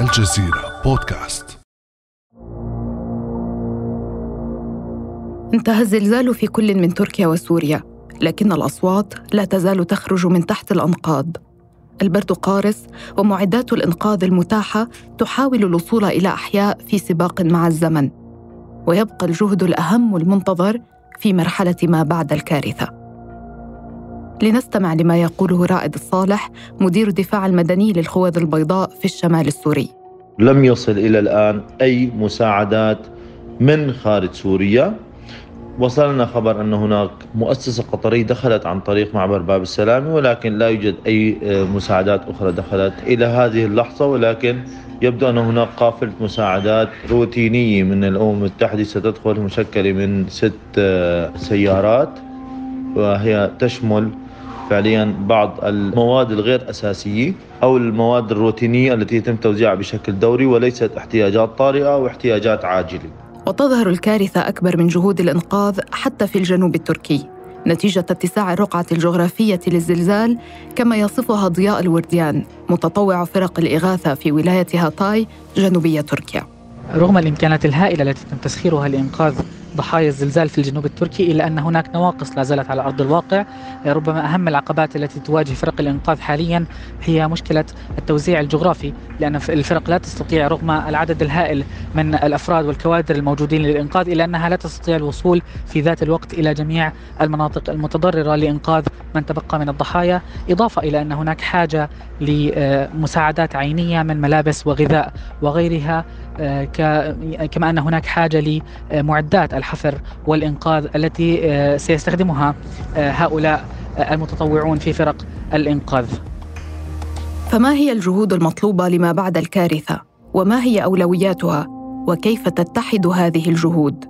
الجزيرة بودكاست. انتهى الزلزال في كل من تركيا وسوريا لكن الأصوات لا تزال تخرج من تحت الأنقاض. البرد قارس ومعدات الإنقاذ المتاحة تحاول الوصول إلى أحياء في سباق مع الزمن ويبقى الجهد الأهم والمنتظر في مرحلة ما بعد الكارثة. لنستمع لما يقوله رائد الصالح مدير الدفاع المدني للخوذ البيضاء في الشمال السوري. لم يصل إلى الآن أي مساعدات من خارج سوريا. وصلنا خبر أن هناك مؤسسة قطرية دخلت عن طريق معبر باب السلام ولكن لا يوجد أي مساعدات أخرى دخلت إلى هذه اللحظة ولكن يبدو أن هناك قافلة مساعدات روتينية من الأمم المتحدة ستدخل مشكلة من ست سيارات وهي تشمل فعليا بعض المواد الغير أساسية أو المواد الروتينية التي يتم توزيعها بشكل دوري وليست احتياجات طارئة واحتياجات عاجلة. وتظهر الكارثة أكبر من جهود الإنقاذ حتى في الجنوب التركي نتيجة اتساع الرقعة الجغرافية للزلزال كما يصفها ضياء الورديان متطوع فرق الإغاثة في ولاية هاتاي جنوبية تركيا. رغم الإمكانات الهائلة التي تم تسخيرها لإنقاذ ضحايا الزلزال في الجنوب التركي إلا أن هناك نواقص لا زالت على أرض الواقع. ربما أهم العقبات التي تواجه فرق الإنقاذ حاليا هي مشكلة التوزيع الجغرافي لأن الفرق لا تستطيع رغم العدد الهائل من الأفراد والكوادر الموجودين للإنقاذ إلا أنها لا تستطيع الوصول في ذات الوقت إلى جميع المناطق المتضررة لإنقاذ من تبقى من الضحايا. إضافة إلى أن هناك حاجة لمساعدات عينية من ملابس وغذاء وغيرها آه، كما أن هناك حاجة لمعدات. الحفر والإنقاذ التي آه، سيستخدمها آه، هؤلاء المتطوعون في فرق الإنقاذ فما هي الجهود المطلوبة لما بعد الكارثة؟ وما هي أولوياتها؟ وكيف تتحد هذه الجهود؟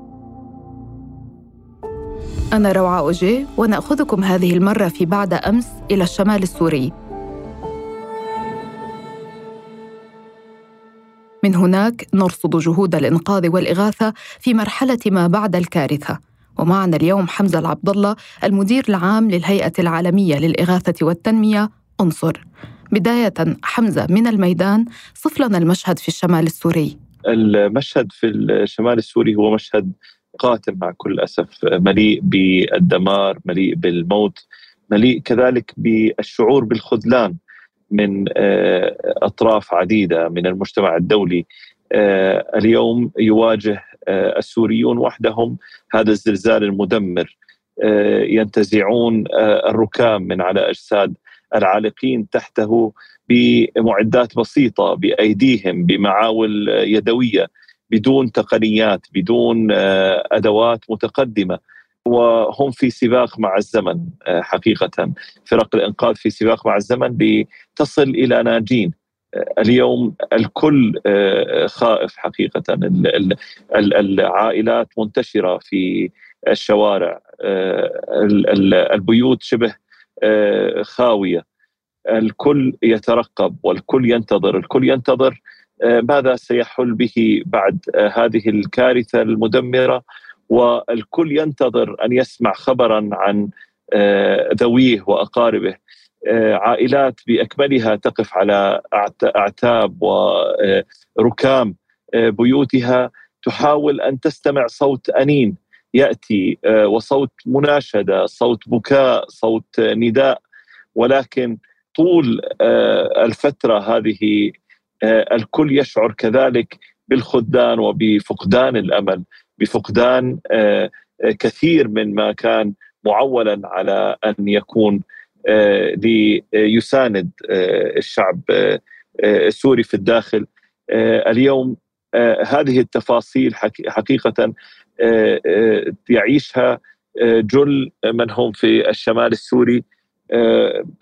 أنا روعة أوجي ونأخذكم هذه المرة في بعد أمس إلى الشمال السوري من هناك نرصد جهود الإنقاذ والإغاثة في مرحلة ما بعد الكارثة. ومعنا اليوم حمزة العبد الله المدير العام للهيئة العالمية للإغاثة والتنمية أنصر. بداية حمزة من الميدان صف لنا المشهد في الشمال السوري. المشهد في الشمال السوري هو مشهد قاتل مع كل أسف مليء بالدمار مليء بالموت مليء كذلك بالشعور بالخذلان. من آه، أطراف عديدة من المجتمع الدولي. آه، اليوم يواجه آه، السوريون وحدهم هذا الزلزال المدمر. ينتزعون الركام من على أجساد العالقين تحته بمعدات بسيطة بأيديهم بمعاول يدوية بدون تقنيات بدون أدوات متقدمة. وهم في سباق مع الزمن آه، حقيقة. فرق الإنقاذ في سباق مع الزمن لتصل إلى ناجين. آه، اليوم الكل آه، خائف حقيقة. العائلات منتشرة في الشوارع. البيوت شبه خاوية. الكل يترقب والكل ينتظر. الكل ينتظر ماذا سيحل به بعد هذه الكارثة المدمرة والكل ينتظر أن يسمع خبرا عن آه، ذويه وأقاربه. آه، عائلات بأكملها تقف على أعتاب وركام. آه، بيوتها تحاول أن تستمع صوت أنين يأتي وصوت مناشدة، صوت بكاء، صوت نداء. ولكن طول الفترة هذه الكل يشعر كذلك بالخذلان وبفقدان الأمل. بفقدان آه، آه، كثير من ما كان معولا على أن يكون آه، ليساند الشعب السوري في الداخل. اليوم هذه التفاصيل حقيقه يعيشها جل من هم في الشمال السوري.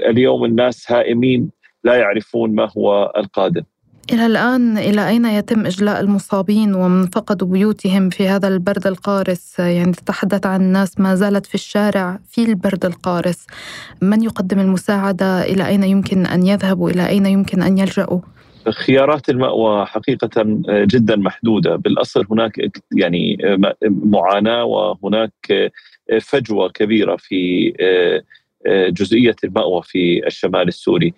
اليوم الناس هائمين لا يعرفون ما هو القادم. إلى الآن إلى أين يتم إجلاء المصابين ومن فقدوا بيوتهم في هذا البرد القارس؟ يعني تتحدث عن ناس ما زالت في الشارع في البرد القارس. من يقدم المساعدة؟ إلى أين يمكن أن يذهبوا إلى أين يمكن أن يلجأوا خيارات المأوى حقيقة جدا محدودة. بالأصل هناك يعني معاناة وهناك فجوة كبيرة في جزئية المأوى في الشمال السوري.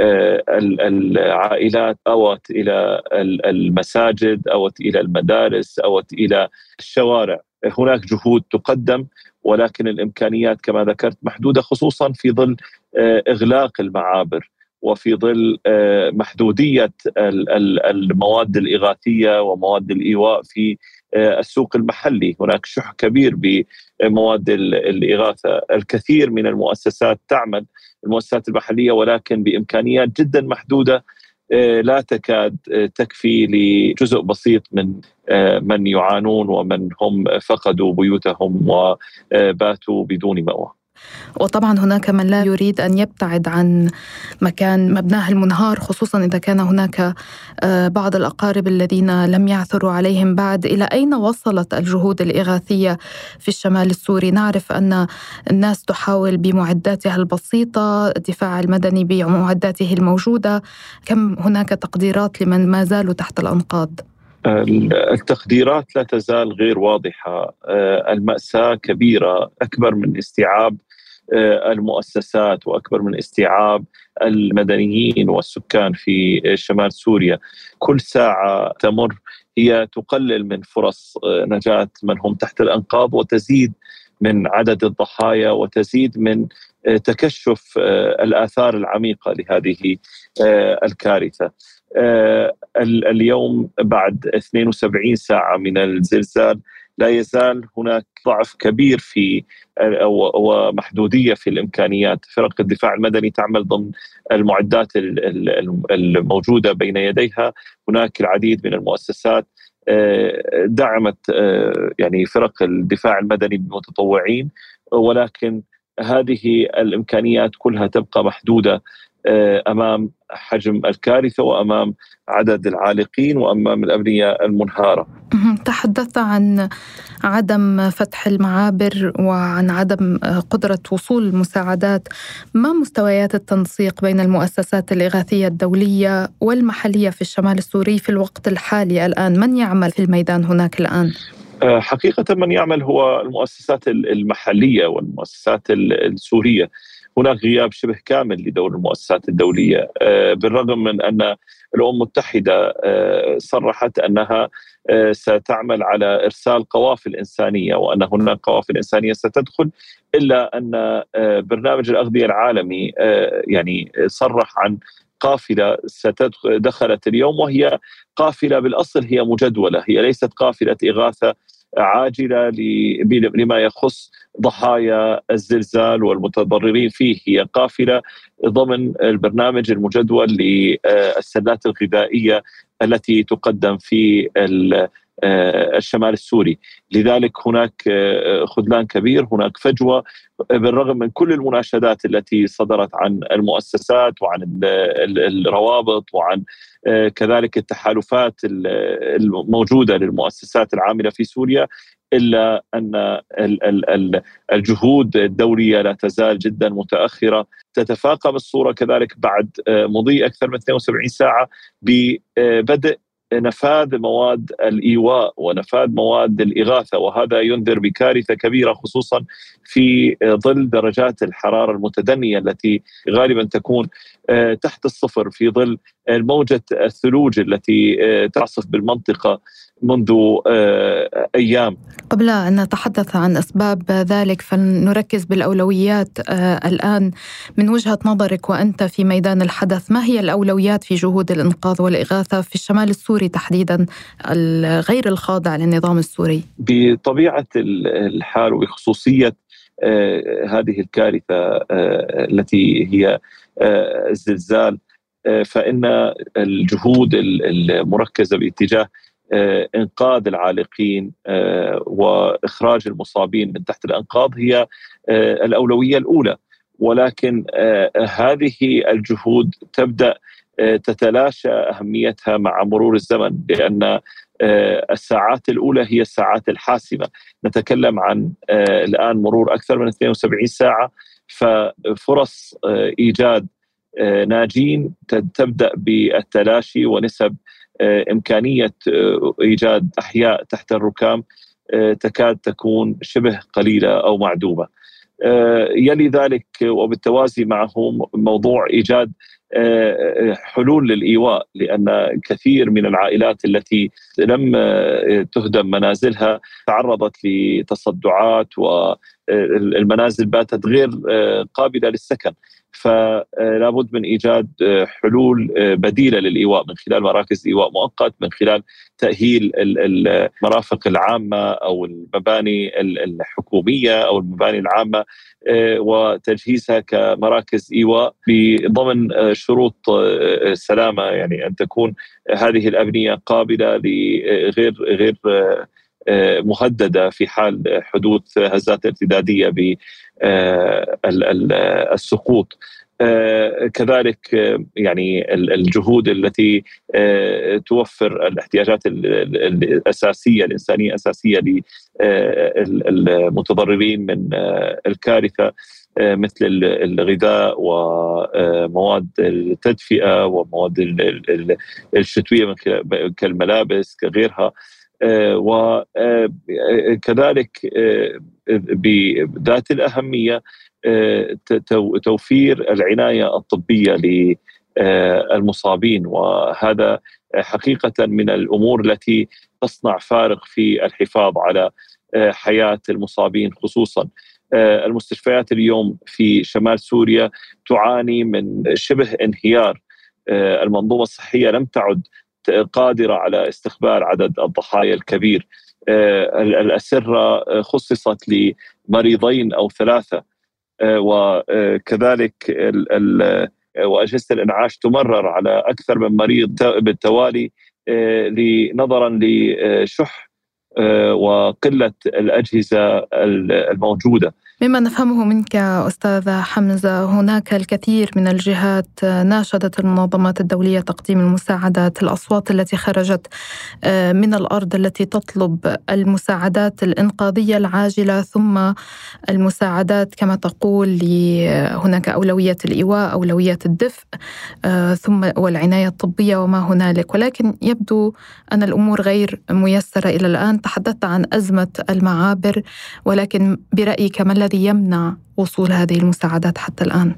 العائلات أوت إلى المساجد أوت إلى المدارس أوت إلى الشوارع. هناك جهود تقدم ولكن الإمكانيات كما ذكرت محدودة خصوصا في ظل إغلاق المعابر وفي ظل محدودية المواد الإغاثية ومواد الإيواء في السوق المحلي، هناك شح كبير بمواد الإغاثة، الكثير من المؤسسات تعمل المؤسسات المحلية ولكن بإمكانيات جدا محدودة لا تكاد تكفي لجزء بسيط من من يعانون ومن هم فقدوا بيوتهم وباتوا بدون مأوى. وطبعا هناك من لا يريد أن يبتعد عن مكان مبناه المنهار خصوصا إذا كان هناك بعض الأقارب الذين لم يعثروا عليهم بعد. إلى أين وصلت الجهود الإغاثية في الشمال السوري؟ نعرف أن الناس تحاول بمعداتها البسيطة الدفاع المدني بمعداته الموجودة. كم هناك تقديرات لمن ما زالوا تحت الأنقاض؟ التقديرات لا تزال غير واضحة. المأساة كبيرة أكبر من استيعاب المؤسسات وأكبر من استيعاب المدنيين والسكان في شمال سوريا. كل ساعة تمر هي تقلل من فرص نجاة من هم تحت الانقاض وتزيد من عدد الضحايا وتزيد من تكشف الآثار العميقة لهذه الكارثة. اليوم بعد 72 ساعة من الزلزال لا يزال هناك ضعف كبير في ومحدوديه في الإمكانيات، فرق الدفاع المدني تعمل ضمن المعدات الموجودة بين يديها، هناك العديد من المؤسسات دعمت يعني فرق الدفاع المدني بمتطوعين. ولكن هذه الإمكانيات كلها تبقى محدودة أمام حجم الكارثة وأمام عدد العالقين وأمام الأبنية المنهارة. تحدثت عن عدم فتح المعابر وعن عدم قدرة وصول المساعدات، ما مستويات التنسيق بين المؤسسات الإغاثية الدولية والمحلية في الشمال السوري في الوقت الحالي الآن؟ من يعمل في الميدان هناك الآن؟ حقيقة من يعمل هو المؤسسات المحلية والمؤسسات السورية. هناك غياب شبه كامل لدور المؤسسات الدولية. بالرغم من أن الأمم المتحدة صرحت أنها ستعمل على إرسال قوافل إنسانية وأن هناك قوافل إنسانية ستدخل إلا أن برنامج الأغذية العالمي يعني صرح عن قافلة دخلت اليوم وهي قافلة بالأصل هي مجدولة هي ليست قافلة إغاثة عاجلة لما يخص ضحايا الزلزال والمتضررين فيه. هي قافلة ضمن البرنامج المجدول للسلات الغذائية التي تقدم في الشمال السوري. لذلك هناك خذلان كبير هناك فجوة بالرغم من كل المناشدات التي صدرت عن المؤسسات وعن الروابط وعن كذلك التحالفات الموجودة للمؤسسات العاملة في سوريا إلا أن الجهود الدولية لا تزال جدا متأخرة. تتفاقم الصورة كذلك بعد مضي أكثر من 72 ساعة ببدء نفاذ مواد الإيواء ونفاذ مواد الإغاثة وهذا ينذر بكارثة كبيرة خصوصا في ظل درجات الحرارة المتدنية التي غالبا تكون تحت الصفر في ظل موجه الثلوج التي تعصف بالمنطقة. منذ أيام. قبل أن نتحدث عن أسباب ذلك فلنركز بالأولويات الآن. من وجهة نظرك وأنت في ميدان الحدث ما هي الأولويات في جهود الإنقاذ والإغاثة في الشمال السوري تحديدا الغير الخاضع للنظام السوري؟ بطبيعة الحال وبخصوصيه هذه الكارثة التي هي الزلزال فإن الجهود المركزة باتجاه إنقاذ العالقين وإخراج المصابين من تحت الأنقاض هي الأولوية الأولى. ولكن هذه الجهود تبدأ تتلاشى أهميتها مع مرور الزمن لأن الساعات الأولى هي الساعات الحاسمة. نتكلم عن الآن مرور أكثر من 72 ساعة ففرص إيجاد ناجين تبدأ بالتلاشي ونسب إمكانية إيجاد أحياء تحت الركام تكاد تكون شبه قليلة أو معدومة. يلي ذلك وبالتوازي معه موضوع إيجاد حلول للإيواء لأن كثير من العائلات التي لم تهدم منازلها تعرضت لتصدعات والمنازل باتت غير قابلة للسكن فلا بد من إيجاد حلول بديلة للإيواء من خلال مراكز إيواء مؤقت من خلال تأهيل المرافق العامة أو المباني الحكومية أو المباني العامة وتجهيزها كمراكز إيواء بضمن شروط السلامه يعني أن تكون هذه الأبنية قابلة لغير غير مهددة في حال حدوث هزات ارتدادية بالسقوط كذلك يعني الجهود التي توفر الاحتياجات الأساسية الإنسانية الأساسية للمتضررين من الكارثة مثل الغذاء ومواد التدفئة ومواد الشتوية كالملابس كغيرها. وكذلك بذات الأهمية توفير العناية الطبية للمصابين وهذا حقيقة من الأمور التي تصنع فارق في الحفاظ على حياة المصابين خصوصا. المستشفيات اليوم في شمال سوريا تعاني من شبه انهيار. المنظومة الصحية لم تعد قادرة على استقبال عدد الضحايا الكبير. الأسرة خصصت لمريضين أو ثلاثة. وكذلك وأجهزة الإنعاش تمرر على أكثر من مريض بالتوالي نظرا لشح وقلة الأجهزة الموجودة. مما نفهمه منك أستاذ حمزة هناك الكثير من الجهات ناشدت المنظمات الدولية تقديم المساعدات الأصوات التي خرجت آه، من الأرض التي تطلب المساعدات الإنقاذية العاجلة ثم المساعدات كما تقول هناك أولوية الإيواء أولوية الدفء آه، ثم والعناية الطبية وما هنالك. ولكن يبدو أن الأمور غير ميسرة إلى الآن. تحدثت عن أزمة المعابر ولكن برأيك ما الذي يمنع وصول هذه المساعدات حتى الآن؟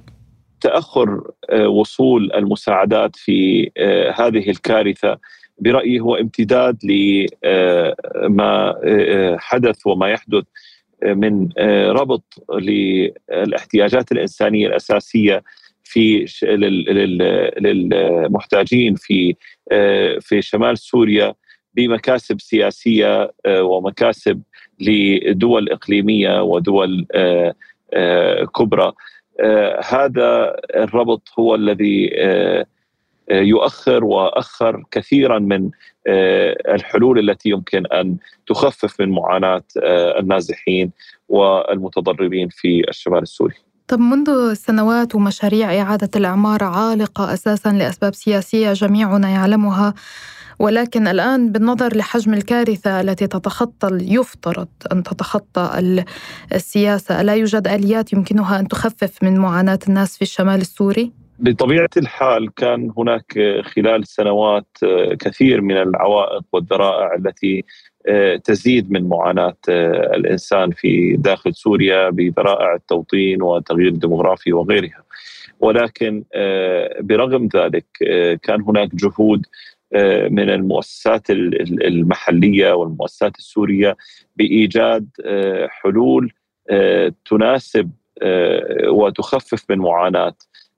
تأخر آه، وصول المساعدات في آه، هذه الكارثة برأيي هو امتداد لما آه، حدث وما يحدث من ربط للاحتياجات الإنسانية الأساسية في للمحتاجين في في شمال سوريا بمكاسب سياسية ومكاسب لدول إقليمية ودول آه، آه، كبرى آه، هذا الربط هو الذي يؤخر وأخر كثيرا من الحلول التي يمكن أن تخفف من معاناة النازحين والمتضررين في الشمال السوري. طب منذ سنوات ومشاريع إعادة الإعمار عالقة أساسا لأسباب سياسية جميعنا يعلمها ولكن الآن بالنظر لحجم الكارثة التي تتخطى يفترض أن تتخطى السياسة ألا يوجد آليات يمكنها أن تخفف من معاناة الناس في الشمال السوري؟ بطبيعة الحال كان هناك خلال سنوات كثير من العوائق والذرائع التي تزيد من معاناة الإنسان في داخل سوريا بذرائع التوطين والتغيير الديمغرافي وغيرها ولكن برغم ذلك كان هناك جهود آه، من المؤسسات المحلية والمؤسسات السورية بإيجاد آه، حلول آه، تناسب وتخفف من معاناة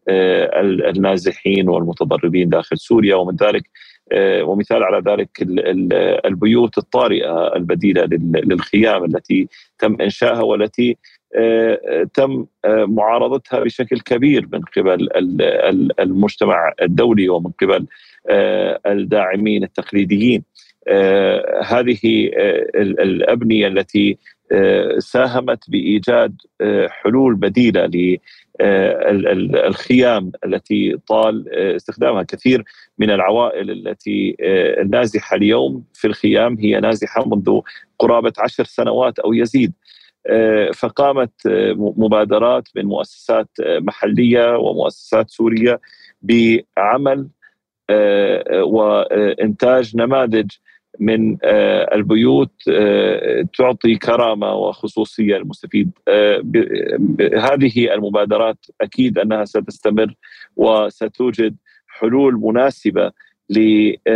النازحين والمتضررين داخل سوريا. ومن ذلك ومثال على ذلك البيوت الطارئة البديلة للخيام التي تم إنشائها والتي تم معارضتها بشكل كبير من قبل المجتمع الدولي ومن قبل آه، الداعمين التقليديين. آه، هذه آه، الأبنية التي ساهمت بإيجاد حلول بديلة للخيام التي طال استخدامها كثير من العوائل التي النازحه اليوم في الخيام هي نازحة منذ قرابة عشر سنوات أو يزيد. فقامت مبادرات من مؤسسات محلية ومؤسسات سورية بعمل آه، وإنتاج نماذج من البيوت تعطي كرامة وخصوصية للمستفيد هذه المبادرات أكيد أنها ستستمر وستوجد حلول مناسبة للمعاناه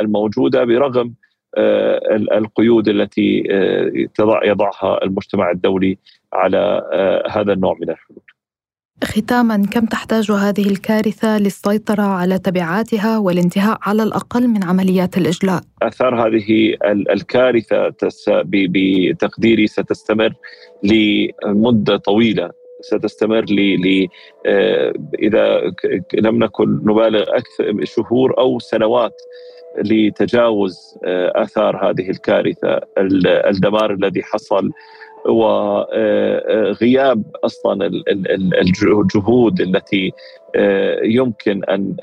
الموجودة برغم آه، القيود التي آه، يضعها المجتمع الدولي على آه، هذا النوع من الحلول. ختاما كم تحتاج هذه الكارثة للسيطرة على تبعاتها والانتهاء على الأقل من عمليات الإجلاء؟ أثار هذه الكارثة بتقديري ستستمر لمدة طويلة ستستمر ل إذا لم نكن نبالغ أكثر شهور أو سنوات لتجاوز آه، أثار هذه الكارثة الدمار الذي حصل وغياب آه، آه، أصلا الجهود التي يمكن أن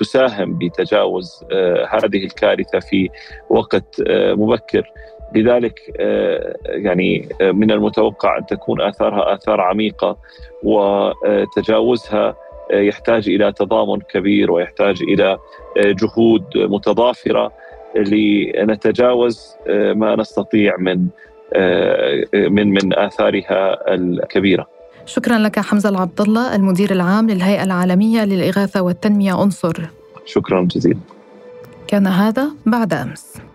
تساهم بتجاوز هذه الكارثة في وقت مبكر. لذلك يعني من المتوقع أن تكون آثارها آثار عميقة وتجاوزها يحتاج إلى تضامن كبير ويحتاج إلى جهود متضافرة لنتجاوز ما نستطيع من من من آثارها الكبيرة. شكرا لك حمزة العبد الله المدير العام للهيئة العالمية للإغاثة والتنمية انصر. شكرا جزيلا. كان هذا بعد أمس.